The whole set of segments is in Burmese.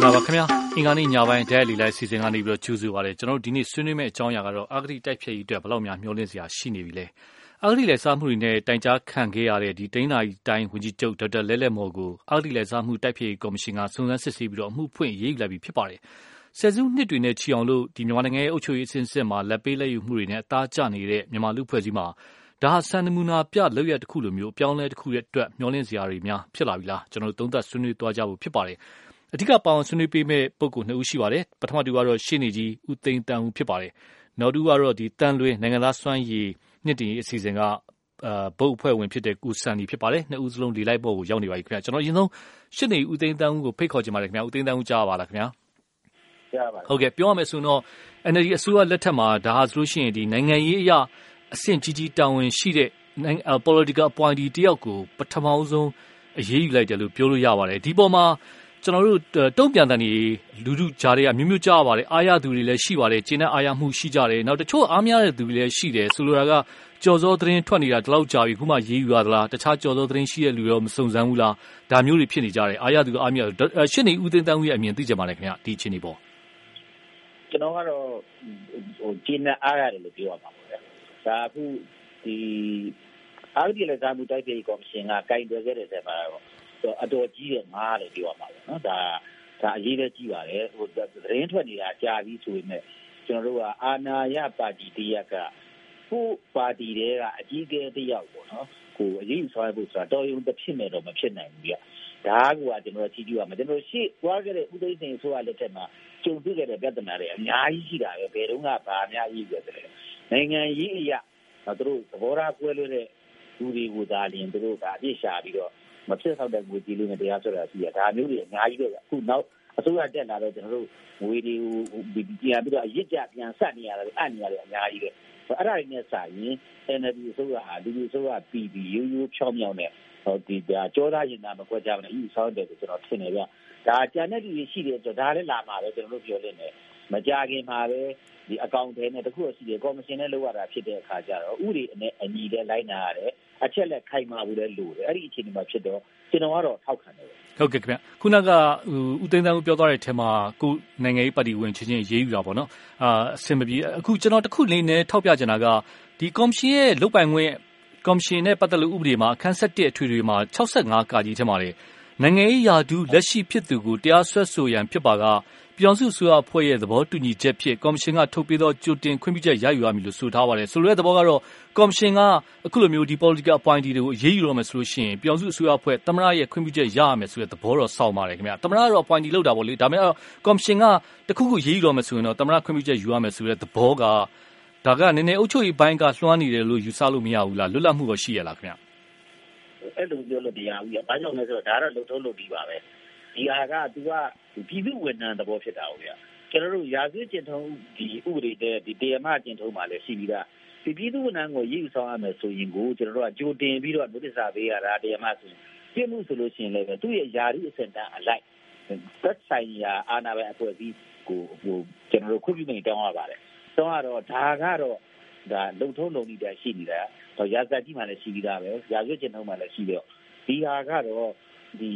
္ဂလာပါခင်ဗျာအင်္ဂါနေ့ညပိုင်းဒဲလီလိုက်စီစဉ်ကနေပြီးတော့ကျူးစုပါတယ်ကျွန်တော်တို့ဒီနေ့ဆွေးနွေးမယ့်အကြောင်းအရာကတော့အာဂတိတိုက်ဖျက်ရေးအတွက်ဘယ်လောက်များမျှော်လင့်စရာရှိနေပြီလဲအာဂတိလက်စားမှုတွေနဲ့တိုင်ကြားခံခဲ့ရတဲ့ဒီတိန်းနာတိုင်းဝန်ကြီးချုပ်ဒေါက်တာလဲလဲမော်ကိုအာဂတိလက်စားမှုတိုက်ဖျက်ရေးကော်မရှင်ကစုံစမ်းစစ်ဆေးပြီးတော့အမှုဖွင့်ရေးယူလိုက်ပြီဖြစ်ပါတယ်ဆယ်စုနှစ်တွေနဲ့ချီအောင်လို့ဒီမြန်မာနိုင်ငံရဲ့အုပ်ချုပ်ရေးအဆင့်ဆင့်မှာလက်ပေးလက်ယူမှုတွေနဲ့အသားကျနေတဲ့မြန်မာလူဖွဲ့စည်းမှာဒါဟာစံနမူနာပြလောက်ရတစ်ခုလိုမျိုးအပြောင်းလဲတစ်ခုရဲ့အတွက်မျောလင့်စရာတွေများဖြစ်လာပြီလားကျွန်တော်တို့သုံးသပ်ဆွေးနွေးသွားကြဖို့ဖြစ်ပါတယ် အဓိက ပါဝင်ဆွေးနွေးပေးမဲ့ပုဂ္ဂိုလ် နှစ်ဦးရှိပါတယ် ပထမတူကတော့ ရှင်းနေကြီး ဦးသိန်းတန်းဦးဖြစ်ပါတယ် နောက်တူကတော့ဒီတန်လွင် နိုင်ငံသားစွမ်းရည်နှစ်တည်အစီအစဉ်ကအာဘုတ်အဖွဲ့ဝင်ဖြစ်တဲ့ကုဆန်ဒီဖြစ်ပါတယ် နှစ်ဦးစလုံးဒီလိုက်ပေါ်ကို ရောက်နေပါပြီခင်ဗျာကျွန်တော် အရင်ဆုံး ရှင်းနေဦးသိန်းတန်းဦးကို ဖိတ်ခေါ်ချင်ပါတယ်ခင်ဗျာဦးသိန်းတန်းဦး ကြားပါလားခင်ဗျာ ကြားပါဟုတ်ကဲ့ပြောရမယ်ဆိုတော့ NLD အစိုးရလက်ထက်မှာ ဒါဟာဆိုလို့ရှိရင်ဒီနိုင်ငံရေးအရာအဆင့်ကြီးကြီး တာဝန်ရှိတဲ့ political appointee တယောက်ကို ပထမဆုံး အရေးယူလိုက်တယ်လို့ ပြောလို့ရပါတယ် ဒီပေါ်မှာ ကျွန်တော်တို့တုံ့ပြန်တဲ့နေလူလူကြားတွေကမျိုးမျိုးကြားပါတယ်အားရသူတွေလည်းရှိပါတယ်ကျင်းတဲ့အားရမှုရှိကြတယ်နောက်တချို့အားမရတဲ့သူတွေလည်းရှိတယ်ဆိုလိုတာကကြော်စောသတင်းထွက်နေတာဒီလောက်ကြာပြီခုမှရေးယူရသလားတခြားကြော်စောသတင်းရှိတဲ့လူရောမစုံစမ်းဘူးလားဒါမျိုးတွေဖြစ်နေကြတယ်အားရသူအားမရရှင်းနေဦးသိန်းတန်းဦးရဲ့အမြင်သိကြပါလေခင်ဗျဒီချင်းနေပေါ့ကျွန်တော်ကတော့ဟိုကျင်းတဲ့အားရတယ်လို့ပြောရမှာပေါ့လေဒါအခုဒီအာဂတိလက်စားမှုတိုက်ပြေကော်မရှင်ကကင်တွယ်ခဲ့တဲ့ဆက်မှာတော့ အတော်ကြီးတဲ့ငားလို့ပြောရမှာပေါ့နော်ဒါဒါအရေးပဲကြီးပါတယ်ဟိုသတင်းထွက်နေတာကြာပြီဆိုပေမဲ့ကျွန်တော်တို့ကအာနာယပါတီတရက်ကကိုပါတီတွေကအကြီးအကဲတယောက်ပေါ့နော်ကိုအရေးဆောင်ရဖို့ဆိုတာတော်ရုံတစ်ဖြစ်နေတော့မဖြစ်နိုင်ဘူးပြဒါကကျွန်တော်ကြည့်ကြည့်ရမှာကျွန်တော်ရှေ့သွားခဲ့တဲ့ဥသိမ်းစိန်ဆိုရလက်ထက်မှာကြုံတွေ့ခဲ့တဲ့ပြဿနာတွေအများကြီးရှိတာပဲဘယ်တော့မှဗာအများကြီးပဲတဲ့နိုင်ငံရေးအရာသူတို့သဘောထားကွဲလွဲတဲ့လူတွေကိုသာလျှင်သူတို့ကအပြစ်ရှာပြီးတော့ မဖြစ်ဆောက်တဲ့ငွေကြီးလေးနဲ့တရားစွဲတာရှိရဒါမျိုးတွေအများကြီးပဲအခုနောက်အစိုးရတက်လာတော့ကျွန်တော်တို့ငွေတွေကိုပြန်ပြီးတော့အရစ်ကြပြန်ဆက်နေရတယ်အံ့နေရတယ်အများကြီးပဲအဲ့ဒါတွေနဲ့စာရင် NLD အစိုးရဟာဒီလိုအစိုးရပြည်ပြီးရိုးရိုးဖြောင်းမြောင်းတဲ့ဟိုဒီဒါကြောသားရင်သားမကွက်ကြဘူးနဲ့အယူဆောင်တယ်ဆိုကျွန်တော်ထင်တယ်ဗျဒါကြံတဲ့လူတွေရှိတယ်ဆိုဒါလည်းလာမှာပဲကျွန်တော်တို့ပြောနေတယ်မကြခင်မှာပဲဒီအကောင့်ထဲနဲ့တခုရှိတယ်ကော်မရှင်နဲ့လောက်ရတာဖြစ်တဲ့အခါကျတော့ဥပဒေနဲ့အညီတဲ့လိုက်နာရတယ် အချက်လက်ခိုင်မာဘူးလဲလို့တယ်အဲ့ဒီအခြေအနေမှာဖြစ်တော့ကျွန်တော်ကတော့ထောက်ခံတယ်ဟုတ်ကဲ့ခင်ဗျခုနကဦးသိန်းသန်းဦးပြောသွားတဲ့အထက်မှာကိုနိုင်ငံရေးပါတီဝင်ချင်းချင်းရေးယူတာပေါ့နော်အာအဆင်မပြေအခုကျွန်တော်တခုလေးနဲ့ထောက်ပြချင်တာကဒီကော်မရှင်ရဲ့လုတ်ပိုင်ခွင့်ကော်မရှင်နဲ့ပတ်သက်လို့ဥပဒေမှာအခန်း7အထွေထွေမှာ65ကာကြီးထဲမှာလေနိုင်ငံရေးယာဒူးလက်ရှိဖြစ်သူကိုတရားစွဲဆိုရန်ဖြစ်ပါက ပြည်အောင်စုအစိုးရအဖွဲ့ရဲ့ သဘောတူညီချက်ဖြစ် ကော်မရှင်က ထုတ်ပေးသော ကြိုတင်ခွင့်ပြုချက် ရယူရမည်လို့ ဆိုထားပါတယ်။ဆိုလိုတဲ့သဘောကတော့ ကော်မရှင်က အခုလိုမျိုးဒီ political appointee တွေကို အရေးယူတော့မယ်ဆိုလို့ရှိရင် ပြည်အောင်စုအစိုးရအဖွဲ့ သမ္မတရဲ့ ခွင့်ပြုချက် ရရမယ်ဆိုတဲ့ သဘောတော့စောင့်ပါတယ်ခင်ဗျာ။သမ္မတကတော့ appointee လုပ်တာပေါ့လေ။ဒါပေမဲ့ ကော်မရှင်က တခုခုရေးယူတော့မယ်ဆိုရင်တော့ သမ္မတ ခွင့်ပြုချက် ယူရမယ်ဆိုတဲ့ သဘောက ဒါက နည်းနည်း အုပ်ချုပ်ရေးပိုင်းက လွှမ်းနေတယ်လို့ ယူဆလို့ မရဘူးလား လွတ်လပ်မှုတော့ရှိရလားခင်ဗျ။အဲ့လို ပြောလို့တရားဘူး။ဘာကြောင့်လဲဆိုတော့ ဒါကတော့ လုံထုံးလို့ပြီးပါပဲ။ ဒီဟာက သူက ပြည်သူဝန်ထမ်းသဘော ဖြစ်တာဟုတ်ဗျာကျွန်တော်တို့ ရာဇဝတ်ကျင့်ထုံးဒီဥပဒေတဲ့ဒီတရားမကျင့်ထုံးမှာလည်း ရှိပြီးသား ဒီပြည်သူဝန်ထမ်းကိုရည်ယူဆောင်ရမယ် ဆိုရင်ကို ကျွန်တော်တို့က ကြိုတင်ပြီးတော့ notice ပေးရတာ တရားမဆိုရင် ပြမှုဆိုလို့ရှိရင်လည်း သူ့ရဲ့ယာရီအစင်တန်းအလိုက် သက်ဆိုင်ရာ အာဏာပိုင်အဖွဲ့အစည်းကိုဟိုကျွန်တော်တို့ခွင့်ပြုမိန်တောင်းရပါတယ် တောင်းရတော့ ဒါကတော့ဒါလုံထုံးလုံနည်းတည်း ရှိနေတာတော့ရာဇတ်ကြီးမှလည်း ရှိပြီးသားပဲ ရာဇဝတ်ကျင့်ထုံးမှလည်း ရှိတော့ ဒီဟာကတော့ ဒီ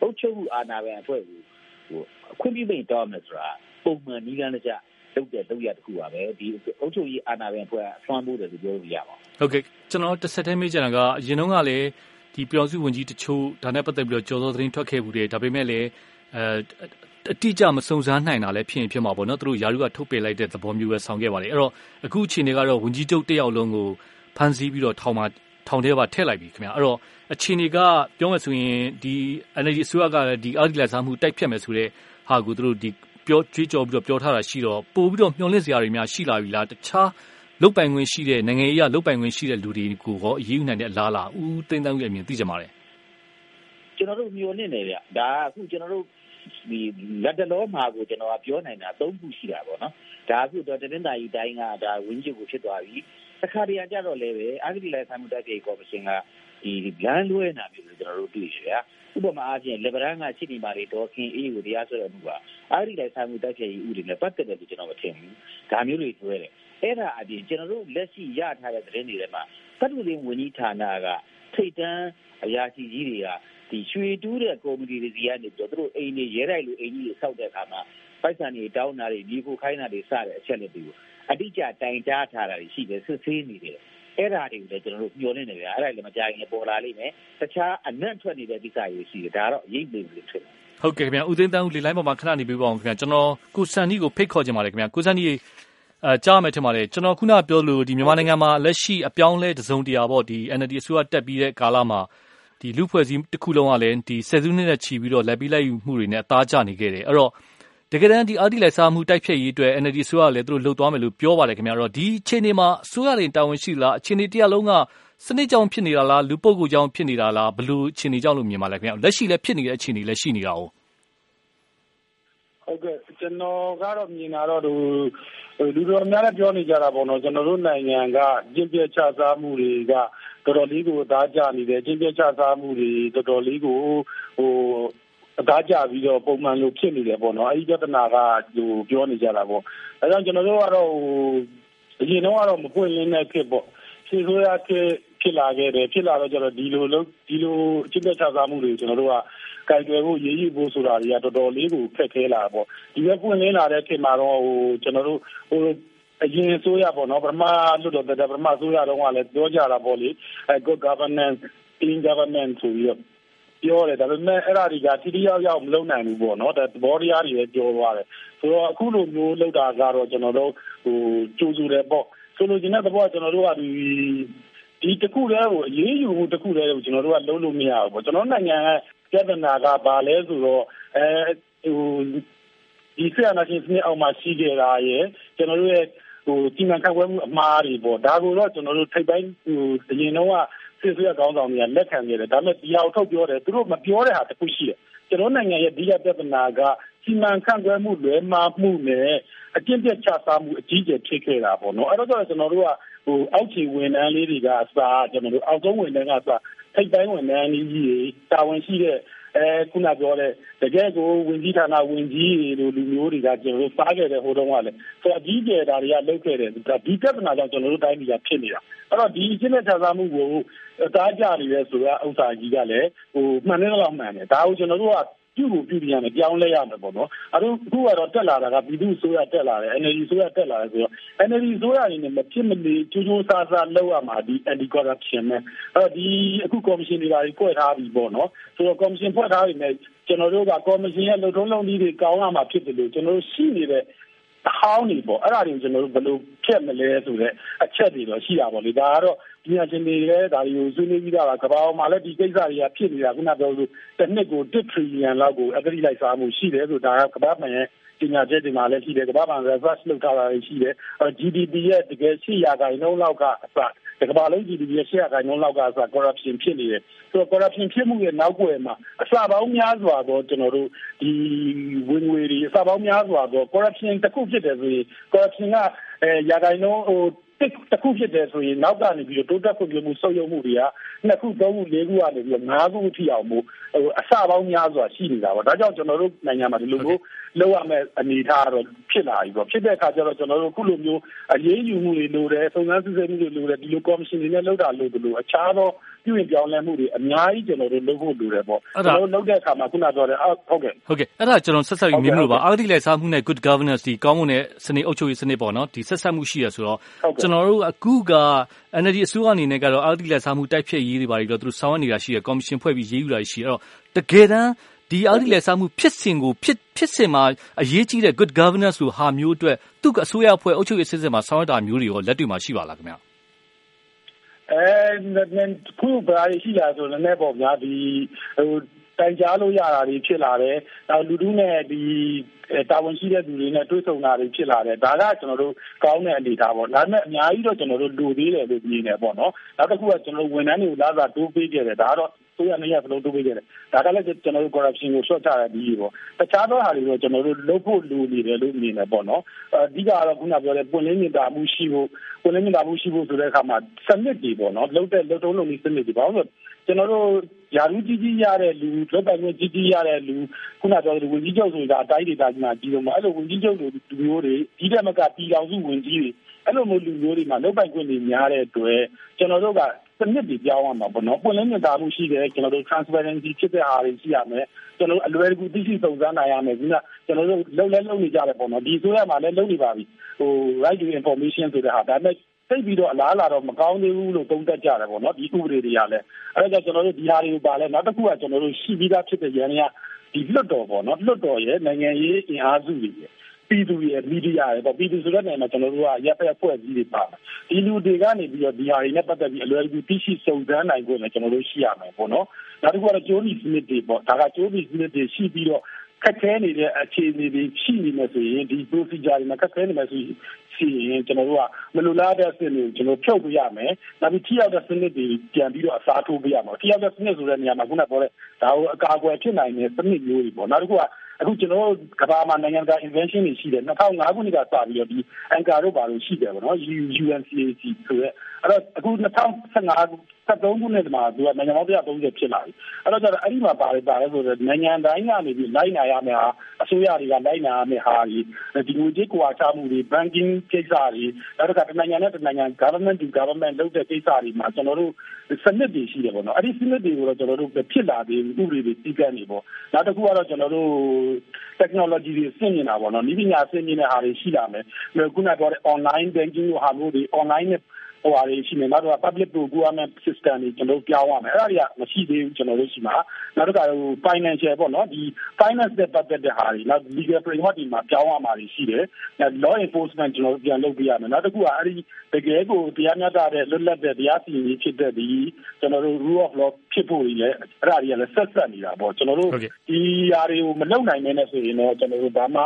အုပ်ချုပ်မှုအာဏာပိုင်အဖွဲ့ကိုဟိုအခွင့်ပြုမိတ်တောင်းမယ်ဆိုတာပုံမှန်နည်းလမ်းတကျလုပ်တဲ့လုပ်ရတစ်ခုပါပဲဒီအုပ်ချုပ်ရေးအာဏာပိုင်အဖွဲ့အဆွမ်းဖို့တယ်လို့ပြောလို့ရပါဟုတ်ကဲ့ကျွန်တော်တစ်ဆက်တည်းမေးချင်တာကအရင်တုန်းကလည်းဒီပြောင်စုဝင်ကြီးတချို့ဒါနဲ့ပတ်သက်ပြီးတော့ကြော်စောသတင်းထွက်ခဲ့ဘူးတယ်ဒါပေမဲ့လည်းအဲအတိအကျမစုံစမ်းနိုင်တာလည်းဖြစ်ရင်ဖြစ်မှာပေါ့နော်သူတို့ယာရုကထုတ်ပယ်လိုက်တဲ့သဘောမျိုးပဲဆောင်ခဲ့ပါတယ်အဲ့တော့အခုအချိန်တွေကတော့ဝင်ကြီးချုပ်တယောက်လုံးကိုဖမ်းဆီးပြီးတော့ထောင်မှာ ထောင်ထဲပါထည့်လိုက်ပြီခင်ဗျာအဲ့တော့အခြေအနေကပြောမယ်ဆိုရင်ဒီ energy အစိုးရကလည်းဒီအာဒီလက်စားမှုတိုက်ဖြတ်မယ်ဆိုတဲ့ဟာကိုသူတို့ဒီပြောကြွေးကြော်ပြီးတော့ပြောထားတာရှိတော့ပို့ပြီးတော့မျှော်လင့်စရာတွေများရှိလာပြီလားတခြားလုတ်ပိုင်ခွင့်ရှိတဲ့နိုင်ငံရေးအရလုတ်ပိုင်ခွင့်ရှိတဲ့လူတွေကိုရောအရေးယူနိုင်တဲ့အလားလားဦးသိန်းတန်းရဲ့အမြင်သိကြပါလေကျွန်တော်တို့မျှော်လင့်နေဗျဒါအခုကျွန်တော်တို့ဒီလက်တလောမှာကိုကျွန်တော်ကပြောနိုင်တာ၃ခုရှိတာပေါ့နော်ဒါအခုတော့တနင်္သာရီတိုင်းကဒါဝင်းကျုပ်ကိုဖြစ်သွားပြီ တခါတရံကြတော့လည်းပဲအာဂတိလိုက်ဆိုင်မှုတိုက်ပြေကော်မရှင်ကဒီလမ်းလွဲနာမျိုးကိုကျွန်တော်တို့တွေ့ရဗျာဥပမာအားဖြင့်လေဗရန်ကရှိနေပါလေဒေါ်ခင်အေးကိုတရားစွဲရမှုပါအာဂတိလိုက်ဆိုင်မှုတိုက်ပြေဥပဒေနဲ့ပတ်သက်တယ်လို့ကျွန်တော်မထင်ဘူးဒါမျိုးတွေတွေ့တယ်အဲ့ဒါအပြင်ကျွန်တော်တို့လက်ရှိရထားတဲ့သတင်းတွေထဲမှာသတ္တုလင်းဝန်ကြီးဌာနကထိတ်တန်းအရာရှိကြီးတွေကဒီရွှေတူးတဲ့ကုမ္ပဏီတွေစီကနေပြီးတော့သူတို့အိမ်တွေရဲတိုက်လိုအိမ်ကြီးတွေဆောက်တဲ့အခါမှာပိုက်ဆံတွေတောင်းတာတွေမြေဖို့ခိုင်းတာတွေစတဲ့အချက်လက်တွေကို အတိအကျတိုင်ကြားထားတာတွေရှိတယ်စစ်ဆေးနေတယ်အဲ့ဒါတွေကိုလည်းကျွန်တော်တို့မျှော်လင့်နေကြအဲ့ဒါလည်းမကြခင်ပေါ်လာလိမ့်မယ်တခြားအနက်ထွက်နေတဲ့ကိစ္စတွေရှိတယ်ဒါကတော့အရေးကြီးလို့ဖြစ်တယ်ဟုတ်ကဲ့ခင်ဗျာဦးသိန်းတန်းဦးလေလိုင်းပေါ်မှာခဏနေပြပါအောင်ခင်ဗျာကျွန်တော်ကိုစန်နီကိုဖိတ်ခေါ်ခြင်းပါတယ်ခင်ဗျာကိုစန်နီအဲကြားမယ်ထင်ပါတယ်ကျွန်တော်ခုနပြောလို့ဒီမြန်မာနိုင်ငံမှာလက်ရှိအပြောင်းလဲတစုံတရာပေါ့ဒီ NLD အစိုးရတက်ပြီးတဲ့ကာလမှာဒီလူဖွဲ့စည်းတစ်ခုလုံးကလည်းဒီဆယ်စုနှစ်နဲ့ချီပြီးတော့လက်ပြီးလိုက်ယူမှုတွေနဲ့အသားကျနေခဲ့တယ်အဲ့တော့ တကယ်တမ်းဒီအာတိလိုက်စားမှုတိုက်ဖြတ်ရေးအတွက် NLD အစိုးရလည်းသူတို့လှုပ်သွားမယ်လို့ပြောပါတယ်ခင်ဗျာတော့ဒီအခြေအနေမှာ အစိုးရတွေတာဝန်ရှိလား အခြေအနေတရားလုံးက စနစ်ကြောင့်ဖြစ်နေတာလား လူပုဂ္ဂိုလ်ကြောင့်ဖြစ်နေတာလားဘလို့အခြေအနေကြောင့်လို့ မြင်ပါလဲခင်ဗျာလက်ရှိလည်းဖြစ်နေတဲ့အခြေအနေလည်းရှိနေတာ哦ဟုတ်ကဲ့ ကျွန်တော်ကတော့ မြင်တာတော့ လူတော်များလည်းပြောနေကြတာပေါ့နော် ကျွန်တော်တို့နိုင်ငံကကျင့်ပြချစားမှုတွေက တော်တော်လေးကိုအသားကျနေတယ်ကျင့်ပြချစားမှုတွေ တော်တော်လေးကို ဟိုအသားကျပြီးတော့ပုံမှန်လိုဖြစ်နေတယ်ပေါ့နော်အဲဒီပြဿနာကဟိုပြောနေကြတာပေါ့အဲကြောင့်ကျွန်တော်တို့ကတော့ဟိုအရင်တော့ကတော့မပွင့်လင်းတဲ့ဖြစ်ပေါ့စီဆိုရဖြစ်ဖြစ်လာခဲ့တယ်ဖြစ်လာတော့ကျတော့ဒီလိုလုံးဒီလိုအကျင့်ပြချစားမှုတွေကျွန်တော်တို့ကကြိုက်တယ်ဖို့ရေးရဖို့ဆိုတာတွေကတော်တော်လေးကိုခက်ခဲလာပေါ့ဒီဘက်ပွင့်လင်းလာတဲ့ခေတ်မှာတော့ဟိုကျွန်တော်တို့ဟိုအရင်ဆိုရပေါ့နော်ပထမလွတ်တော်တဲ့ပထမဆိုရတော့ကလည်းပြောကြတာပေါ့လေအဲ good governance clean government ဆိုပြီးတော့ ပြောတယ်ဒါပေမဲ့အဲ့ဒါတွေကတိတိယောက်ယောက်မလုပ်နိုင်ဘူးပေါ့နော်ဒါသဘောတရားတွေလည်းပြောသွားတယ်ဆိုတော့အခုလိုမျိုးလုပ်တာကတော့ကျွန်တော်တို့ဟိုကြိုးစုတယ်ပေါ့ဆိုလိုချင်တဲ့သဘောကကျွန်တော်တို့ကဒီဒီတခုတည်းကိုအရေးယူမှုတခုတည်းကိုကျွန်တော်တို့ကလုံးလို့မရဘူးပေါ့ကျွန်တော်နိုင်ငံကပြဿနာကဘာလဲဆိုတော့အဲဟိုဒီဆရာနာရှင်စနစ်အောင်မှာရှိခဲ့တာရယ်ကျွန်တော်တို့ရဲ့ဟိုဒီမှာခက်ခွဲမှုအမှားတွေပေါ့ဒါကိုတော့ကျွန်တော်တို့ထိပ်ပိုင်းဟိုအရင်တော့က စစ်ဆွေးကောင်းဆောင်တွေကလက်ခံခဲ့တယ်ဒါပေမဲ့ဒီအောင်ထုတ်ပြောတယ်သူတို့မပြောတဲ့ဟာတခုရှိတယ်ကျွန်တော်နိုင်ငံရဲ့ဒီရပြဿနာကစီမံခန့်ခွဲမှုလွဲမှားမှုနဲ့အကျင့်ပြတ်ချစားမှုအကြီးကျယ်ဖြစ်ခဲ့တာပေါ့နော်အဲ့တော့ကျွန်တော်တို့ကဟိုအောက်ခြေဝန်ထမ်းလေးတွေကအစားကျွန်တော်တို့အောက်ဆုံးဝန်ထမ်းကအစားထိပ်ပိုင်းဝန်ထမ်းကြီးတွေတာဝန်ရှိတဲ့ အဲခုနပြောတဲ့တကယ်ကိုဝင်ကြီးဌာနဝင်ကြီးတွေလိုလူမျိုးတွေကကျွန်တော်တို့စားခဲ့တဲ့ဟိုတုန်းကလည်းဆိုတော့အကြီးကျယ်ဒါတွေကလုပ်ခဲ့တယ်ဒီပြဿနာကြောင့်ကျွန်တော်တို့တိုင်းပြည်ကဖြစ်နေတာအဲ့တော့ဒီအချင်းနဲ့ခြားစားမှုကိုအသားကြနေရဲဆိုတော့ဥစ္စာကြီးကလည်းဟိုမှန်တယ်လို့မှန်တယ်ဒါကိုကျွန်တော်တို့က ပြုကိုပြုပြရမယ်ပြောင်းလဲရမယ်ပေါ့နော်အခုအခုကတော့တက်လာတာကပြည်သူ့ဆိုရတက်လာတယ် NLD ဆိုရတက်လာတယ်ဆိုတော့ NLD ဆိုရအနေနဲ့မဖြစ်မနေကျိုးကျိုးစားစားလောက်ရမှာဒီ anti corruption နဲ့အဲ့တော့ဒီအခု commission တွေပါဖွဲ့ထားပြီပေါ့နော်ဆိုတော့ commission ဖွဲ့ထားပြီနဲ့ကျွန်တော်တို့က commission ရဲ့လုံထုံးလုံနည်းတွေကောင်းရမှာဖြစ်တယ်လို့ကျွန်တော်တို့ရှိနေတဲ့အဟောင်းတွေပေါ့အဲ့ဒါတွေကိုကျွန်တော်တို့ဘယ်လိုဖြတ်မလဲဆိုတော့အချက်တွေတော့ရှိတာပေါ့လေဒါကတော့ ဒီညာချင်းတွေလည်းဒါတွေကိုဆွေးနွေးပြီးသားပါကဘာအောင်မှလည်းဒီကိစ္စတွေကဖြစ်နေတာခုနပြောလို့တစ်နှစ်ကို1 trillion လောက်ကိုအဂတိလိုက်စားမှုရှိတယ်ဆိုတာကကဘာမှန်ပညာချက်တွေမှာလည်းရှိတယ်ကမ္ဘာ့ဘဏ် research လုပ်ထားတာရှိတယ် GDP ရဲ့တကယ်ရှိရာခိုင်နှုန်းလောက်ကအစကမ္ဘာလုံး GDP ရဲ့ရှေ့ရာခိုင်နှုန်းလောက်ကစ corruption ဖြစ်နေတယ်ဆိုတော့ corruption ဖြစ်မှုရဲ့နောက်ွယ်မှာအစပေါင်းများစွာသောကျွန်တော်တို့ဒီဝင်ငွေတွေအစပေါင်းများစွာသော corruption တစ်ခုဖြစ်တယ်ဆိုရင် corruption ကအဲရာခိုင်နှုန်းဟို တစ်ခုဖြစ်တယ်ဆိုရင်နောက်ကနေပြီးတော့တိုးတက်ဖွံ့ဖြိုးမှုဆုတ်ယုတ်မှုတွေကနှစ်ခုသုံးခုလေးခုကနေပြီးတော့ငါးခုထိအောင်မို့ဟိုအစပေါင်းများစွာရှိနေတာပေါ့ဒါကြောင့်ကျွန်တော်တို့နိုင်ငံမှာဒီလိုမျိုး လောက်ရမယ့်အနေအထားတော့ဖြစ်လာပြီပေါ့ဖြစ်တဲ့အခါကျတော့ကျွန်တော်တို့အခုလိုမျိုးအရေးယူမှုတွေလိုတယ်စုံစမ်းစစ်ဆေးမှုတွေလိုတယ်ဒီလိုကော်မရှင်တွေနဲ့လောက်တာလို့ဒီလိုအခြားသောပြုရင်ပြောင်းလဲမှုတွေအများကြီးကျွန်တော်တို့လုပ်ဖို့လိုတယ်ပေါ့ကျွန်တော်တို့လုပ်တဲ့အခါမှာခုနပြောတဲ့ဟုတ်ကဲ့ဟုတ်ကဲ့အဲ့ဒါကျွန်တော်ဆက်ဆက်ပြီးမြင်လို့ပါအာဂတိလိုက်စားမှုနဲ့ good governance ဒီကောင်းမွန်တဲ့စနစ်အုပ်ချုပ်ရေးစနစ်ပေါ့နော်ဒီဆက်ဆက်မှုရှိရဆိုတော့ကျွန်တော်တို့အခုက NLD အစိုးရအနေနဲ့ကတော့အာဂတိလိုက်စားမှုတိုက်ဖျက်ရေးတွေပါပြီးတော့သူတို့ဆောင်ရွက်နေတာရှိရကော်မရှင်ဖွဲ့ပြီးရေးယူတာရှိရအဲ့တော့တကယ်တမ်း ဒီအာဂတိလိုက်စားမှုဖြစ်စဉ်ကိုဖြစ်ဖြစ်စဉ်မှာအရေးကြီးတဲ့ good governance လို့ဟာမျိုးအတွက်သူ့အစိုးရအဖွဲ့အုပ်ချုပ်ရေးစစ်စစ်မှာဆောင်ရွက်တာမျိုးတွေရောလက်တွေ့မှာရှိပါလားခင်ဗျာအဲခုဘာရှိလာဆိုလည်းပေါ့ဗျာဒီဟိုတိုင်ကြားလို့ရတာတွေဖြစ်လာတယ်။နောက်လူထုနဲ့ဒီတာဝန်ရှိတဲ့သူတွေနဲ့တွေ့ဆုံတာတွေဖြစ်လာတယ်။ဒါကကျွန်တော်တို့ကောင်းတဲ့အနေအထားပေါ့။ဒါပေမဲ့အများကြီးတော့ကျွန်တော်တို့လူသေးတယ်လို့မြင်တယ်ပေါ့နော်။နောက်တစ်ခုကကျွန်တော်တို့ဝန်ထမ်းတွေကိုလာစားတိုးပေးခဲ့တယ်။ဒါကတော့ ဆိုရနေရစလုံးတိုးပေးခဲ့တယ်။ဒါကလည်းကျွန်တော်တို့ corruption ကိုဆွတ်ချတဲ့ဒီပေါ့။တခြားသောဟာတွေတော့ကျွန်တော်တို့လုပ်ဖို့လိုနေတယ်လို့မြင်တယ်ပေါ့နော်။အဓိကတော့ခုနပြောတဲ့ပွင့်လင်းမြင်သာမှုရှိဖို့ပွင့်လင်းမြင်သာမှုရှိဖို့ဆိုတဲ့အခါမှာစနစ်တွေပေါ့နော်။လုပ်တဲ့လုပ်တုံးလုပ်နည်းစနစ်တွေဘာလို့ကျွန်တော်တို့ယာလူကြီးကြီးရတဲ့လူလောက်ပိုင်ခွင့်ကြီးကြီးရတဲ့လူခုနပြောတဲ့ဝင်ကြီးချုပ်ဆိုတာအတိုင်းဒေသကြီးမှာကြီးတော့မှအဲ့လိုဝင်ကြီးချုပ်လိုလူမျိုးတွေဒီတက်မကပြည်တော်စုဝင်ကြီးတွေအဲ့လိုမျိုးလူမျိုးတွေမှာလောက်ပိုင်ခွင့်တွေများတဲ့အတွက်ကျွန်တော်တို့က စနစ်တွေပြောင်းရမှာပေါ့နော်ပွင့်လင်းမြင်သာမှုရှိတယ်ကျွန်တော်တို့ transparency ဖြစ်တဲ့ဟာတွေရှိရမယ်ကျွန်တော်တို့အလွယ်တကူသိရှိစုံစမ်းနိုင်ရမယ်ဒီကကျွန်တော်တို့လုံလဲလုံနေကြတယ်ပေါ့နော်ဒီဆိုရမှာလည်းလုံနေပါပြီဟို right to information ဆိုတဲ့ဟာဒါပေမဲ့သိပြီးတော့အလားလာတော့မကောင်းသေးဘူးလို့သုံးသပ်ကြတယ်ပေါ့နော်ဒီဥပဒေတွေကလည်းအဲဒါကြောင့်ကျွန်တော်တို့ဒီဟာတွေကိုပါလဲနောက်တစ်ခုကကျွန်တော်တို့ရှိပြီးသားဖြစ်တဲ့ရန်ရဒီလွတ်တော်ပေါ့နော်လွတ်တော်ရဲ့နိုင်ငံရေးအင်အားစုတွေ ပြည်သူရဲ့မီဒီယာရဲ့ပေါ့ပြည်သူဆိုတဲ့နေရာမှာကျွန်တော်တို့ကရပ်ဖက်ဖွဲ့စည်းတွေပါဒီလူတွေကနေပြီးတော့ဒီဟာတွေနဲ့ပတ်သက်ပြီးအလွယ်တကူသိရှိစုံစမ်းနိုင်ဖို့လည်းကျွန်တော်တို့ရှိရမယ်ပေါ့နော်နောက်တစ်ခုကတော့ကျိုးနီစနစ်တွေပေါ့ဒါကကျိုးနီစနစ်တွေရှိပြီးတော့ခက်ခဲနေတဲ့အခြေအနေတွေရှိနေမှဆိုရင်ဒီ procedure တွေမှာခက်ခဲနေမှဆိုရှိရင်ကျွန်တော်တို့ကမလိုလားတဲ့စနစ်ကိုကျွန်တော်ဖြုတ်ပြရမယ်။နောက်ပြီးထိရောက်တဲ့စနစ်တွေပြန်ပြီးတော့အစားထိုးပြရမှာ။ထိရောက်တဲ့စနစ်ဆိုတဲ့နေရာမှာခုနပြောတဲ့ဒါကိုအကာအကွယ်ဖြစ်နိုင်တဲ့စနစ်မျိုးတွေပေါ့။နောက်တစ်ခုက အခုကျွန်တော်တို့ကဘာမှနိုင်ငံတကာ invention တွေရှိတယ်2005ခုနှစ်ကစပြီးတော့ဒီ anchor တို့ဘာလို့ရှိတယ်ပေါ့နော် UNCAC ဆိုရဲအဲ့တော့အခု2015 73ခုနှစ်မှာသူကနိုင်ငံပေါင်း130ဖြစ်လာပြီအဲ့တော့ကျတော့အဲ့ဒီမှာပါတယ်ပါတယ်ဆိုတော့နိုင်ငံတိုင်းကနေပြီးလိုက်နာရမယ်ဟာအစိုးရတွေကလိုက်နာရမယ်ဟာဒီဒီငွေကြေးကွာခြားမှုတွေ banking ကိစ္စတွေနောက်တစ်ခါတနိုင်ငံနဲ့တနိုင်ငံ government to government လုပ်တဲ့ကိစ္စတွေမှာကျွန်တော်တို့စနစ်တွေရှိတယ်ပေါ့နော်အဲ့ဒီစနစ်တွေကိုတော့ကျွန်တော်တို့ဖြစ်လာပြီးဥပဒေတွေပြီးကနေပေါ့နောက်တစ်ခုကတော့ကျွန်တော်တို့ technology တွေဆင့်နေတာပေါ့နော်ဤပညာဆင့်နေတဲ့ဟာတွေရှိလာမယ်ခုနပြောတဲ့ online banking လိုဟာမျိုးတွေ online နဲ့ ဟိုဟာတွေရှိနေနောက်တော့ public procurement system တွေကျွန်တော်တို့ပြောင်းရမယ်အဲ့ဒါတွေကမရှိသေးဘူးကျွန်တော်တို့ရှိမှာနောက်တော့ဟို financial ပေါ့နော်ဒီ finance နဲ့ပတ်သက်တဲ့ဟာတွေနောက် legal framework တွေမှာပြောင်းရမှာတွေရှိတယ် law enforcement ကျွန်တော်တို့ပြန်လုပ်ပြရမယ်နောက်တစ်ခုကအဲ့ဒီတကယ်ကိုတရားမျှတတဲ့လွတ်လပ်တဲ့တရားစီရင်ရေးဖြစ်တဲ့ဒီကျွန်တော်တို့ rule of law ဖြစ်ဖို့ကြီးလည်းအဲ့ဒါတွေကလည်းဆက်ဆက်နေတာပေါ့ကျွန်တော်တို့ဒီຢာတွေကိုမလုပ်နိုင်မဲနဲ့ဆိုရင်တော့ကျွန်တော်တို့ဘာမှ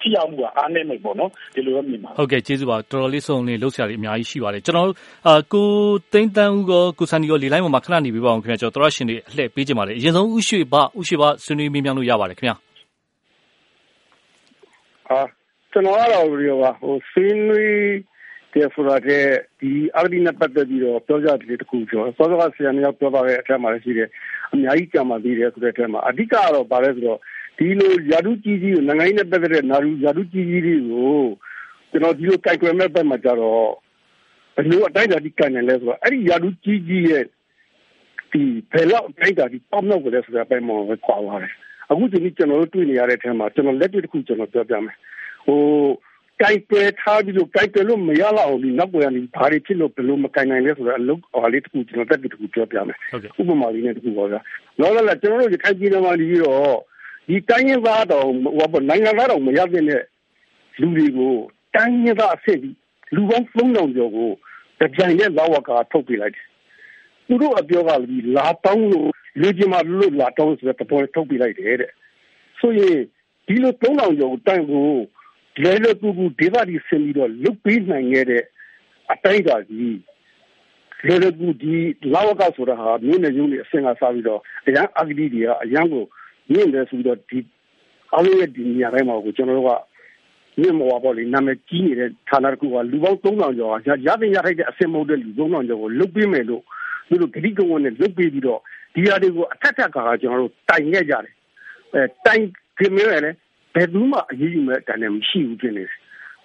ထိရောက်မှုကအားနည်းမယ်ပေါ့နော်ဒီလိုပဲမြင်ပါဟုတ်ကဲ့ကျေးဇူးပါတော်တော်လေးဆုံးလေးလှုပ်ရှားလေးအများကြီးရှိပါတယ်ကျွန်တော်တို့အာကိုသိန်းတန်းဦးကကိုစန်ဒီရောလေလိုင်းပေါ်မှာခဏနေပြပါအောင်ခင်ဗျာကျွန်တော်တို့ရှင်တွေအလှည့်ပေးကြပါလေအရင်ဆုံးဥရွှေဘဥရွှေဘဆွေးနွေးမေးမြန်းလို့ရပါတယ်ခင်ဗျာအာကျွန်တော်ကတော့ဒီပါဟိုဆွေးနွေး တယ်ဆိုတာတဲ့ဒီအာဒီနဲ့ပတ်သက်ပြီးတော့ပြောကြတယ်တခုပြောစောစောကဆရာမျိုးပြောပါတဲ့အထက်မှာရှိတယ်အများကြီးကြာမှသေးတယ်ဆိုတဲ့အထက်မှာအဓိကတော့ဗာလဲဆိုတော့ဒီလိုယာဒုကြီးကြီးကိုနိုင်ငံရေးနဲ့ပတ်သက်တဲ့နာရူယာဒုကြီးကြီးတွေကိုကျွန်တော်ဒီလိုကြိုက်ွယ်မဲ့ဘက်မှာကြတော့ဘယ်လိုအတိုင်းအတာဒီကန်နေလဲဆိုတော့အဲ့ဒီယာဒုကြီးကြီးရဲ့ဒီဘယ်လောက်အတိုင်းအတာဒီပေါက်နောက်ကိုလဲဆိုတဲ့အပိုင်းမှာပဲခွာသွားတယ်အခုဒီနေ့ကျွန်တော်တို့တွေ့နေရတဲ့အထက်မှာကျွန်တော်လက်တွေ့တစ်ခုကျွန်တော်ပြောပြမယ်ဟို ကြိုက်ပွဲထားပြီးတော့ကြိုက်တယ်လို့မရလောက်ဘူးနောက်ပေါ်ကနေဘာတွေဖြစ်လို့ဘယ်လိုမကင်နိုင်လဲဆိုတော့အလုပ်ဟောလေးတစ်ခုကျွန်တော်တက်ပြီးတစ်ခုပြောပြမယ်ဥပမာလေးနဲ့တစ်ခုပေါ့ဗျာလောလောလတ်ကျွန်တော်တို့ဒီခိုင်ပြည်နယ်မှာဒီပြီးတော့ဒီတိုင်းရင်းသားတော်ဟောပေါ့နိုင်ငံသားတော်မရတဲ့လူတွေကိုတိုင်းရင်းသားအဆင့်ဒီလူပေါင်း3000ကျော်ကိုတပြိုင်တည်းလောက်ဝကထုတ်ပြလိုက်တယ်သူတို့အပြောကလည်းလာတောင်းလို့လူကြီးမှလွတ်လာတောင်းဆိုတဲ့ပေါ်ထုတ်ပြလိုက်တယ်တဲ့ဆိုရင်ဒီလို3000ကျော်ကိုတိုင်ကို လဲလို့ကူကူဒေသဒီဆင်ပြီးတော့လုတ်ပေးနိုင်ခဲ့တဲ့အတိုင်းကကြီးလဲလို့ကူဒီလောက်ဝကဆိုတာဟာမြို့နယ်ရုံးတွေအဆင့်ကစားပြီးတော့အရန်အဂတိတွေကအရန်ကိုမြင့်တယ်ဆိုတော့ဒီအားလုံးရဲ့ဒီနေရာတိုင်းမှာကိုကျွန်တော်တို့ကမြင့်မော်ပါလေနာမည်ကြီးနေတဲ့ဌာနတစ်ခုကလူပေါင်း3000ကျော်ရရသိရထိုက်တဲ့အစင်မဟုတ်တဲ့လူ3000ကျော်ကိုလုတ်ပေးမယ်လို့သူတို့ဂတိကဝန်းနဲ့လုတ်ပေးပြီးတော့ဒီဟာတွေကိုအထက်ထက်ကကျွန်တော်တို့တိုင်ခဲ့ကြတယ်အဲတိုင်ခင်မဲလည်း ဘယ်သူမှအရေးယူမဲ့တန်တယ်မရှိဘူးဖြစ်နေတယ်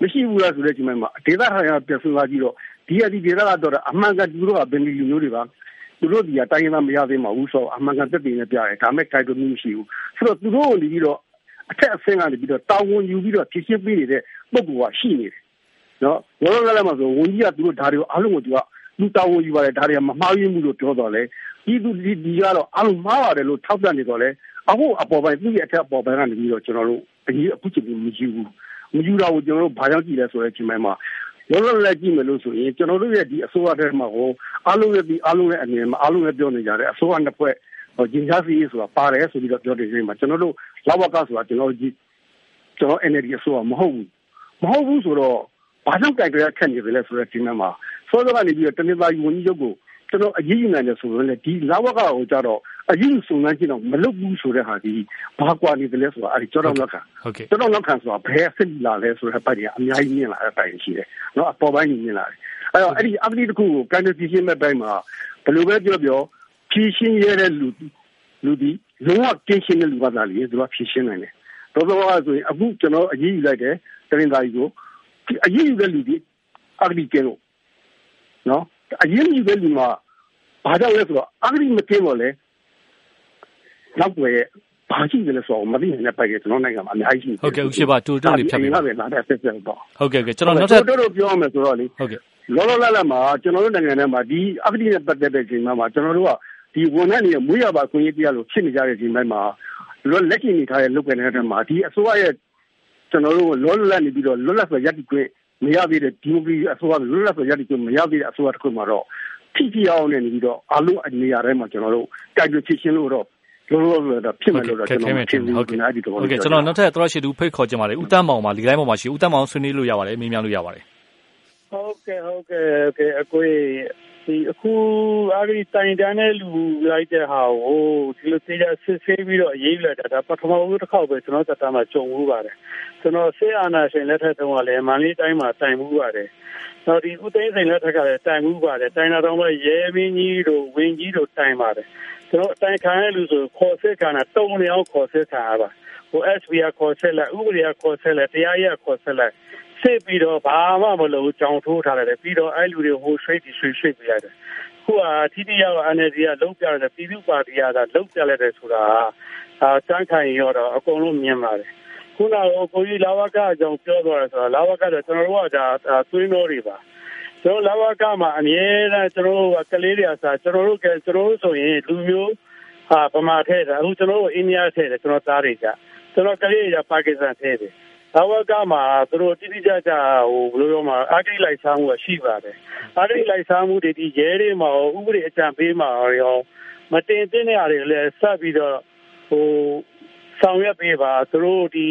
မရှိဘူးလားဆိုတဲ့ချိန်မှာဒေသဟာရပြဆွလာကြည့်တော့ဒီအဒီဒေသကတော့အမှန်ကသူတို့ကဘယ်လိုလူမျိုးတွေပါသူတို့ဒီကတိုင်းရင်းသားမရသေးမှာဘူးဆိုအမှန်ကန်သက်တည်နေပြတယ်ဒါမဲ့ခိုင်တူမှုမရှိဘူးဆိုတော့သူတို့ကိုပြီးတော့အထက်အဆင့်ကနေပြီးတော့တာဝန်ယူပြီးတော့ဖြည့်ရှင်းပေးနေတဲ့ပုံကရှိနေတယ်နော်လောလောလတ်မှာဆိုဝန်ကြီးကသူတို့ဓာတ်တွေကိုအားလုံးကိုသူကလူတာဝန်ယူပါတယ်ဓာတ်တွေကမမှားယွင်းဘူးလို့ပြောတော့လေဒီသူဒီဒီကတော့အားလုံးမှားပါတယ်လို့ထောက်ပြနေတော့လေအခုအပေါ်ပိုင်းသူ့ရဲ့အထက်အပေါ်ပိုင်းကနေပြီးတော့ကျွန်တော်တို့ အကြီးအခုချိန်မယူဘူးမယူတာကိုကျွန်တော်တို့ဘာကြောင့်ကြည့်လဲဆိုတဲ့အချိန်မှာလောလောလတ်ကြည့်မယ်လို့ဆိုရင်ကျွန်တော်တို့ရဲ့ဒီအစိုးရတဲ့မှာကိုအားလုံးရဲ့ဒီအားလုံးရဲ့အနေနဲ့အားလုံးရဲ့ပြောနေကြတယ်အစိုးရနှစ်ဖွဲ့ဟိုဂျင်ချာစီဆိုတာပါတယ်ဆိုပြီးတော့ပြောနေကြတယ်မှာကျွန်တော်တို့လောက်ဝကဆိုတာကျွန်တော်ကြီးကျွန်တော် energy အစိုးရမဟုတ်ဘူးမဟုတ်ဘူးဆိုတော့ဘာကြောင့်ကြိုက်ကြရခက်နေတယ်လဲဆိုတဲ့ဒီမှာမှာစောစောကနေပြီးတော့တနင်္လာရီဝန်ကြီးချုပ်ကိုကျွန်တော်အရေးယူနိုင်တယ်ဆိုရင်လည်းဒီလောက်ဝကကိုကြတော့ အရေးယူစုံစမ်းကြည့်တော့မလုပ်ဘူးဆိုတဲ့ဟာဒီဘာကွာနေတယ်လဲဆိုတာအဲ့ဒီကျောတော်လက်ခံဟုတ်ကဲ့ကျောတော်လက်ခံဆိုတာဘယ်အစ်လာလဲဆိုတဲ့ပိုက်ကြီးအများကြီးမြင်လာတဲ့ပိုက်ရှိတယ်နော်အပေါ်ပိုင်းမြင်လာတယ်အဲ့တော့အဲ့ဒီအပတိတစ်ခုကိုကန်တီရှင်းမဲ့ပိုင်းမှာဘယ်လိုပဲပြောပြောဖြည့်ရှင်းရတဲ့လူလူဒီလုံးဝကင်းရှင်းတဲ့လူကသာလေသူကဖြည့်ရှင်းနိုင်တယ်တော်တော်ကဆိုရင်အခုကျွန်တော်အရေးယူလိုက်တယ်တရင်သားကြီးကိုအရေးယူတဲ့လူဒီအပတိကဲလို့နော်အရင်ကြီးပဲလူမှာဘာကြောင့်လဲဆိုတော့အဂတိမကင်းတော့လေ နောက်ွယ်ဘာရှိတယ်လဲဆိုတော့မသိနိုင်တဲ့ပိုက်ကကျွန်တော်နိုင်ငံမှာအများကြီးရှိဟုတ်ကဲ့ဦးရှိပါတူတူလေးဖြတ်ပြီးပါပဲနားတဲ့ဆက်ဆက်တော့ဟုတ်ကဲ့ကဲကျွန်တော်နောက်ထပ်တို့တို့ပြောမယ်ဆိုတော့လေဟုတ်ကဲ့လောလောလတ်လတ်မှာကျွန်တော်တို့နိုင်ငံထဲမှာဒီအဂတိနဲ့ပတ်သက်တဲ့ချိန်မှာကျွန်တော်တို့ကဒီဝန်ထမ်းတွေမွေးရပါခွင့်ရတရားလို့ဖြစ်နေကြတဲ့ချိန်တိုင်းမှာလက်ရှိနေထားတဲ့လုပ်ကိုင်နေတဲ့မှာဒီအစိုးရရဲ့ကျွန်တော်တို့လောလတ်နေပြီးတော့လွတ်လပ်စွာရပ်တည်ခွင့်မရသေးတဲ့ဒီမိုကရေစီအစိုးရလွတ်လပ်စွာရပ်တည်ခွင့်မရသေးတဲ့အစိုးရတစ်ခုမှာတော့ထိထိအောင်နေပြီးတော့အလုံးအနေရာတိုင်းမှာကျွန်တော်တို့တိုက်ပြချရှင်းလို့တော့ လောလောဆယ်တော့ဖြစ်မယ်လို့တော့ကျွန်တော်ထင်နေတယ်အဲ့ဒီတော့ဟုတ်ကဲ့ကျွန်တော်နောက်ထပ်သရရှိသူဖိတ်ခေါ်ကြပါတယ်ဦးတန်းမောင်မှာဒီတိုင်းပေါ်မှာရှိဦးတန်းမောင်ဆွေးနွေးလို့ရပါတယ်မေးမြန်းလို့ရပါတယ်ဟုတ်ကဲ့ဟုတ်ကဲ့ဟုတ်ကဲ့အကိုဒီအခုအားကြီးတိုင်တန်းတဲ့လူလိုက်တဲ့ဟာကိုဒီလိုသေးချာစစ်ဆေးပြီးတော့အေးအေးလိုက်တာဒါပထမဦးတစ်ခေါက်ပဲကျွန်တော်တက်တာမှာကြုံမှုပါတယ်ကျွန်တော်ဆေးအာနာရှင်လက်ထက်တုန်းကလည်းမန္တလေးတိုင်းမှာတိုင်မှုပါတယ်တော့ဒီဦးသိန်းစိန်လက်ထက်ကလည်းတိုင်မှုပါတယ်တိုင်တာတော့မှရဲမင်းကြီးတို့ဝင်းကြီးတို့တိုင်ပါတယ် ကျွန်တော်တိုင်ခံရလူဆိုခေါ်စစ်ခံတာတုံနေအောင်ခေါ်စစ်ခံရပါဟို SB ကခေါ်ဆက်လိုက်ဥပဒေကခေါ်ဆက်လိုက်တရားရေးကခေါ်ဆက်လိုက်စစ်ပြီးတော့ဘာမှမလုပ်ကြောင်ထိုးထားတယ်ပြီးတော့အဲ့လူတွေဟိုရွှေ့ဒီရွှေ့ရွှေ့ပြရတယ်ခုကတိတိယက NLD ကလုံးပြတယ်ပြည်သူ့ပါတီကလုံးပြလိုက်တယ်ဆိုတာအာစမ်းခံရောတော့အကုန်လုံးမြင်ပါတယ်ခုနကကိုကြီးလာဝကအကြောင်းပြောသွားတယ်ဆိုတာလာဝကတော့ကျွန်တော်တို့ကဒါသွေးနှောတွေပါ ကျွန်တော်လာဝကမှာအမြဲတမ်းကျွန်တော်တို့ကလေးတွေအစားကျွန်တော်တို့ကကျွန်တော်တို့ဆိုရင်လူမျိုးဟာပမာထဲတာအခုကျွန်တော်တို့အိန္ဒိယထဲတယ်ကျွန်တော်သားတွေကြကျွန်တော်ကလေးတွေကပါကစ္စတန်ထဲတယ်ဘာဝကမှာသူတို့တိတိကျကျဟိုဘယ်လိုပြောမှာအာဂိလိုက်စားမှုရှိပါတယ်အာဂိလိုက်စားမှုတွေဒီရဲတွေမှာဥပဒေအကြံပေးမှာရောမတင်တဲ့နေရာတွေလည်းဆက်ပြီးတော့ဟိုဆောင်ရွက်ပေးပါသူတို့ဒီ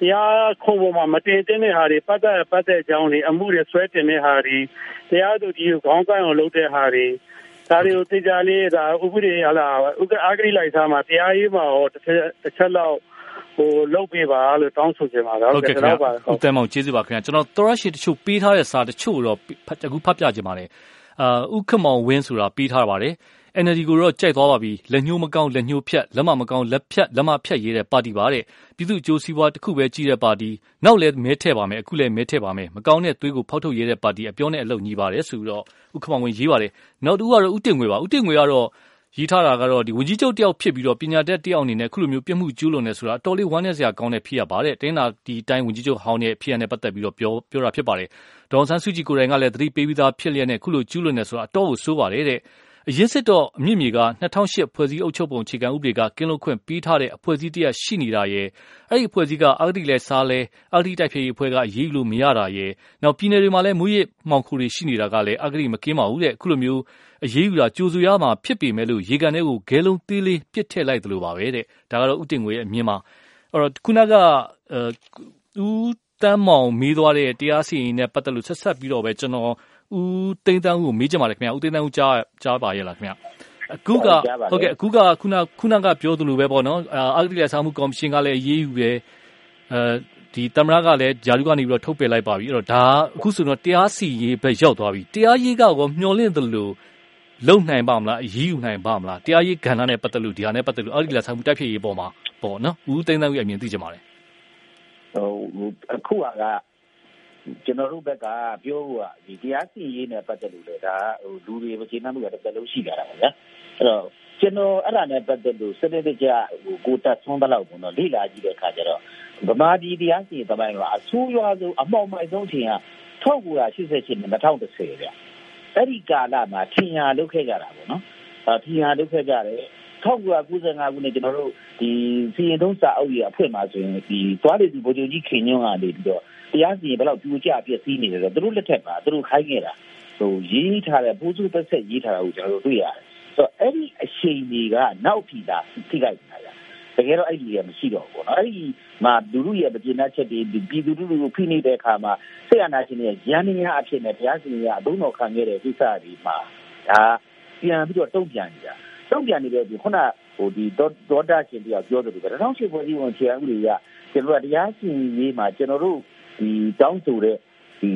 တရားခုံပေါ်မှာမတင်တဲ့ဟာတွေပတ်သက်ပတ်သက်ကြောင်းတွေအမှုတွေဆွဲတင်တဲ့ဟာတွေတရားသူကြီးကိုခေါင်းကိုင်းအောင်လုပ်တဲ့ဟာတွေဒါတွေကိုသိကြလေးဒါဥပဒေဟာလားဥပဒေအာဂိလိုက်စားမှာတရားရေးမှာရောတစ်ချက်တစ်ချက်လောက်ဟိုလုတ်ပေးပါလို့တောင်းဆိုချင်ပါတယ်ဟုတ်ကဲ့ခင်ဗျာဟုတ်တယ်မောင်ကျေးဇူးပါခင်ဗျာကျွန်တော်သောရရှိတချို့ပေးထားတဲ့စာတချို့တော့အခုဖတ်ပြချင်ပါတယ်အာဥက္ကမောင်ဝင်းဆိုတာပေးထားပါတယ် NLD ကိုတော့ ကြိုက်သွားပါပြီ လက်ညှိုးမကောင်း လက်ညှိုးဖြတ် လက်မမကောင်း လက်ဖြတ် လက်မဖြတ်ရေးတဲ့ ပါတီပါတဲ့ ပြည်သူ့အကျိုးစီးပွားတစ်ခုပဲကြီးတဲ့ပါတီ နောက်လည်း မဲထည့်ပါမယ် အခုလည်း မဲထည့်ပါမယ် မကောင်းတဲ့သွေးကို ဖောက်ထုတ်ရေးတဲ့ပါတီ အပြောနဲ့အလုပ် ညီပါတယ်ဆိုတော့ဥက္ကမောင်ဝင်း ရေးပါတယ် နောက်တူကတော့ဥတင်ငွေပါဥတင်ငွေကတော့ ရေးထားတာကတော့ဒီဝန်ကြီးချုပ်တယောက်ဖြစ်ပြီးတော့ ပညာတတ်တယောက်အနေနဲ့ခုလိုမျိုး ပြမှုကျူးလွန်နေဆိုတာ အတော်လေး ဝမ်းနည်းစရာကောင်းတဲ့ ဖြစ်ရပါတယ်တင်းနာဒီတိုင်း ဝန်ကြီးချုပ်ဟောင်းရဲ့ဖြစ်ရတဲ့ ပတ်သက်ပြီးတော့ ပြောပြောတာဖြစ်ပါတယ် ဒေါန်ဆန်းစုကြည်ကိုယ်တိုင်ကလည်း သတိပေးပြီးသားဖြစ်လျက်နဲ့ခုလို ကျူးလွန်နေဆိုတာ အတော်ကို ဆိုးပါတယ်တဲ့ အရင်စစ်တော့အမြင့်မြေက2008ဖွဲ့စည်းအုပ်ချုပ်ပုံအခြေခံဥပဒေကကင်းလွတ်ခွင့်ပေးထားတဲ့အဖွဲ့အစည်းတရရှိနေတာရဲ့အဲ့ဒီအဖွဲ့အစည်းကအာဂတိလဲစားလဲအာဂတိတိုက်ဖျက်ရေးအဖွဲ့ကရေးလို့မရတာရဲ့နောက်ပြည်နယ်တွေမှာလည်းမူရစ်မှောင်ခိုတွေရှိနေတာကလည်းအာဂတိမကင်းပါဘူးတဲ့အခုလိုမျိုးအရေးယူတာကြိုဆိုရမှာဖြစ်ပေမဲ့လို့ရေကန်ထဲကိုဂဲလုံးသေးလေးပစ်ထည့်လိုက်သလိုပါပဲတဲ့ဒါကတော့ဥတင်ငွေရဲ့အမြင်မှာအဲ့တော့ခုနကဦးတန်းမောင်မေးသွားတဲ့တရားစီရင်နဲ့ပတ်သက်လို့ဆက်ဆက်ပြီးတော့ပဲကျွန်တော် ဦးသိန်းတန်းဦးကို မေးကြပါလေခင်ဗျာဦးသိန်းတန်းဦးကြားကြားပါရဲ့လားခင်ဗျာအခုကဟုတ်ကဲ့အခုကခုနခုနက ပြောသလိုပဲပေါ့နော်အာဂတိလက်ဆောင်မှု ကော်မရှင်ကလည်း အရေးယူတယ်အဲဒီတမရကလည်းဂျာလူကနေပြီးတော့ထုတ်ပယ်လိုက်ပါပြီအဲ့တော့ဒါ အခုဆိုတော့တရားစီရေးပဲရောက်သွားပြီ တရားရေးကကော မျောလင့်သလို လုံနိုင်ပါမလား အရေးယူနိုင်ပါမလား တရားရေး ကဏ္ဍနဲ့ ပတ်သက်လို့ဒီဟာနဲ့ပတ်သက်လို့အာဂတိလက်ဆောင်မှု တိုက်ဖြည့်ရေးပေါ်မှာပေါ့နော်ဦးသိန်းတန်းဦးရဲ့ အမြင် သိချင်ပါတယ်ဟိုအခုက ကျွန်တော်တို့ဘက်ကပြောဖို့ကဒီတရားစီရင်ရေးနဲ့ပတ်သက်လို့လေဒါဟိုလူတွေမကျေနပ်မှုတွေတစ်လုံးရှိကြတာပါဗျာအဲ့တော့ကျွန်တော်အဲ့ဒါနဲ့ပတ်သက်လို့စနစ်တကျဟိုကိုတက်ဆုံးတဲ့လောက်ပေါ့နော်လေ့လာကြည့်တဲ့အခါကျတော့ဗမာပြည်တရားစီရင်သမိုင်းကအဆိုးရွားဆုံးအမောက်မိုက်ဆုံးချိန်က1988နဲ့2010ဗျအဲ့ဒီကာလမှာထင်ရလုပ်ခဲ့ကြတာပေါ့နော်အဲထင်ရလုပ်ခဲ့ကြတယ် 1995ခုနှစ်ကျွန်တော်တို့ဒီစီရင်ထုံးစာအုပ်ရအဖွဲ့မှာဆိုရင်ဒီသွားလေဒီဗိုလ်ချုပ်ကြီးခင်ညွန့်ကနေပြီးတော့တရားစီရင်ဘယ်လောက်ပြိုကျပြည့်စည်နေတယ်ဆိုတော့သူတို့လက်ထက်မှာသူတို့ခိုင်းခဲ့တာဟိုရေးထားတဲ့ဘိုးစုသက်ဆက်ရေးထားတာကိုကျွန်တော်တို့တွေ့ရတယ်ဆိုတော့အဲ့ဒီအချိန်တွေကနောက်ထီတာထိခိုက်နေတာတကယ်တော့အဲ့ဒီရမရှိတော့ဘူးနော်အဲ့ဒီမှာလူလူရဲ့ပြည်နာချက်တွေပြည်သူလူလူကိုဖိနှိပ်တဲ့အခါမှာဆေးရနာရှင်ရဲ့ရန်နေရအဖြစ်နဲ့တရားစီရင်ရအသုံးတော်ခံခဲ့တဲ့ကိစ္စတွေမှာဒါပြန်ပြီးတော့တုံ့ပြန်နေ တာတုံ့ပြန်နေတဲ့ဒီခုနဟိုဒီဒေါတာရှင်တရားပြောတယ်ဗျာ2008ဖွဲ့စည်းဝင်ခြေအဥပဒေကကျွန်တော်တရားစီရင်ရေးမှာကျွန်တော်တို့ဒီတောင်းဆိုတဲ့ဒီ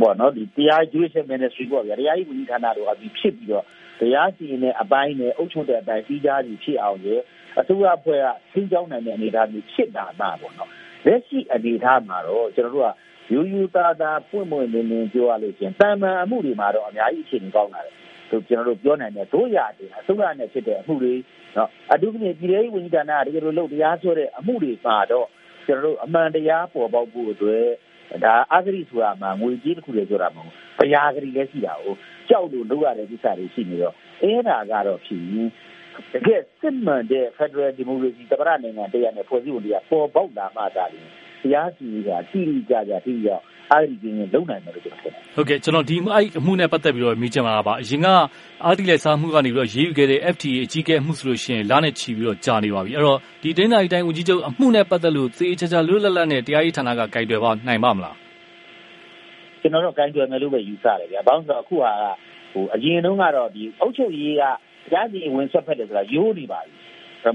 ပေါ့နော်ဒီတရား judicial ministry ပေါ့ဗျာတရားရေးဝန်ကြီးဌာနတို့ကဒီဖြစ်ပြီးတော့တရားစီရင်တဲ့အပိုင်းနဲ့အုပ်ချုပ်တဲ့အပိုင်းစီးကြားကြီးဖြစ်အောင်ရဲ့အစိုးရအဖွဲ့ကဆင်းကြောင်းနိုင်တဲ့အနေအထားမျိုးဖြစ်တာပါပေါ့နော်လက်ရှိအနေအထားမှာတော့ကျွန်တော်တို့ကယူယူသားသားပွင့်ပွင့်လင်းလင်းပြောရလို့ရှိရင်တာမန်အမှုတွေမှာတော့အများကြီးအခြေအနေကောင်းလာတယ် ဆိုကျွန်တော်တို့ပြောနိုင်တယ်တို့ရတယ်အစိုးရနဲ့ဖြစ်တဲ့အမှုတွေနော်အထူးသဖြင့်ပြည်ထောင်စုဝန်ကြီးဌာနကတကယ်လို့လုပ်တရားဆွဲတဲ့အမှုတွေမှာတော့ကျွန်တော်တို့အမှန်တရားပေါ်ပေါက်ဖို့အတွက်ဒါအဂရိဆိုတာမှာငွေကြေးတစ်ခုလေပြောတာမဟုတ်ဘူးတရားဂရိလည်းရှိတာကိုကြောက်လို့လုပ်ရတဲ့ကိစ္စတွေရှိနေတော့အဲ့ဒါကတော့ဖြစ်ရင်တကယ်စစ်မှန်တဲ့ Federal Democracy တပရနိုင်ငံတရားနဲ့ဖွဲ့စည်းပုံတရားပေါ်ပေါက်လာမှသာလျှင် တရားစီရင်တာတိတိကျကျတိရောက်အားဒီကင်းလုံနိုင်တယ်လို့ကျွန်တော်ထင်တယ်ဟုတ်ကဲ့ကျွန်တော်ဒီအဲ့အမှုနဲ့ပတ်သက်ပြီးတော့မိချင်မှာပါအရင်ကအာတိလက်စားမှုကနေပြီးတော့ရေးယူခဲ့တဲ့ FTA အကြီးအကဲမှုဆိုလို့ရှိရင်လာနဲ့ချီပြီးတော့ကြာနေပါပြီအဲ့တော့ဒီတိုင်းတိုင်းတိုင်းဝန်ကြီးချုပ်အမှုနဲ့ပတ်သက်လို့သေချာချာလွတ်လပ်လပ်နဲ့တရားရေးဌာနကကြိုက်တယ်ပါနိုင်ပါမလားကျွန်တော်တို့ဂိုင်းတွယ်မယ်လို့ပဲယူဆတယ်ဗျာ။ဘာလို့ဆိုတော့အခုဟာကဟိုအရင်တုန်းကတော့ဒီအုပ်ချုပ်ရေးကတရားစီရင်ဝင်ဆွတ်ဖက်တယ်ဆိုတာရိုးနေပါပြီ။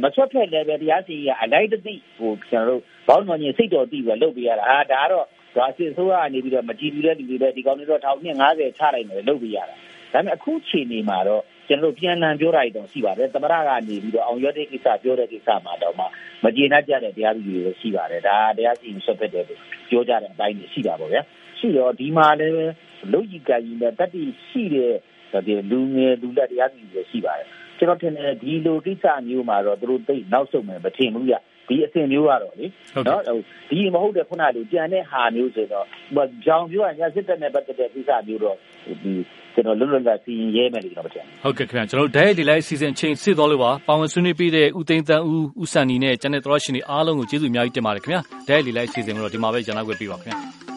မဆွတ်ဖက်လည်းပဲတရားစီရင်ကအလိုက်တသိဟိုကျွန်တော်တို့ဘောင်းတော်ကြီးစိတ်တော်တည်ပဲလုပ်ပေးရတာ။ဟာဒါကတော့ဒါစစ်ဆိုးကနေပြီးတော့မကြည်ဘူးတဲ့လူတွေပဲဒီကောင်တွေတော့ထောင်နှစ်90ချလိုက်တယ်လုပ်ပေးရတာ။ဒါပေမဲ့အခုချိန်နေမှာတော့ကျွန်တော်တို့ပြန်လည်ပြောတာတွေတော့ရှိပါတယ်။သမရကနေပြီးတော့အောင်ရွက်တဲ့ကိစ္စပြောတဲ့ကိစ္စမှာတော့မှမကျေနပ်ကြတဲ့တရားသူကြီးတွေရှိပါတယ်။ဒါတရားစီရင်ဆွတ်ဖက်တယ်ပြောကြတဲ့အပိုင်းတွေရှိတာပေါ့ဗျာ။ရှိတော့ဒီမှာလည်းလုတ်ကြီးကကြီးနဲ့တတိရှိတဲ့ဒီလူငယ်လူလက်တရားစီတွေရှိပါတယ် ကျွန်တော်ထင်တယ်ဒီလိုကိစ္စမျိုးမှာတော့သူတို့သိနောက်ဆုတ်မယ်မထင်ဘူးရဒီအစဉ်မျိုးကတော့လေနော်ဒီမဟုတ်တဲ့ခုနကလိုကြံတဲ့ဟာမျိုးဆိုတော့ကြောင်ပြောရညာစစ်တပ်နဲ့ပတ်သက်တဲ့ကိစ္စမျိုးတော့ဒီကျွန်တော်လွတ်လွတ်လပ်စီရင်ရဲမယ်လို့ကျွန်တော်မထင်ဟုတ်ကဲ့ခင်ဗျာကျွန်တော်ဒိုင်ဒီလိုက်စီစဉ်ချိန်စစ်တော်လို့ပါပါဝင်ဆွေးနွေးပြီးတဲ့ဦးသိန်းတန်းဦးဦးစံနီနဲ့ကျန်တဲ့သရရှင်တွေအားလုံးကိုကျေးဇူးအများကြီးတင်ပါတယ်ခင်ဗျာဒိုင်ဒီလိုက်စီစဉ်ကိုတော့ဒီမှာပဲကျန်တော့ခွင့်ပေးပါခင်ဗျာ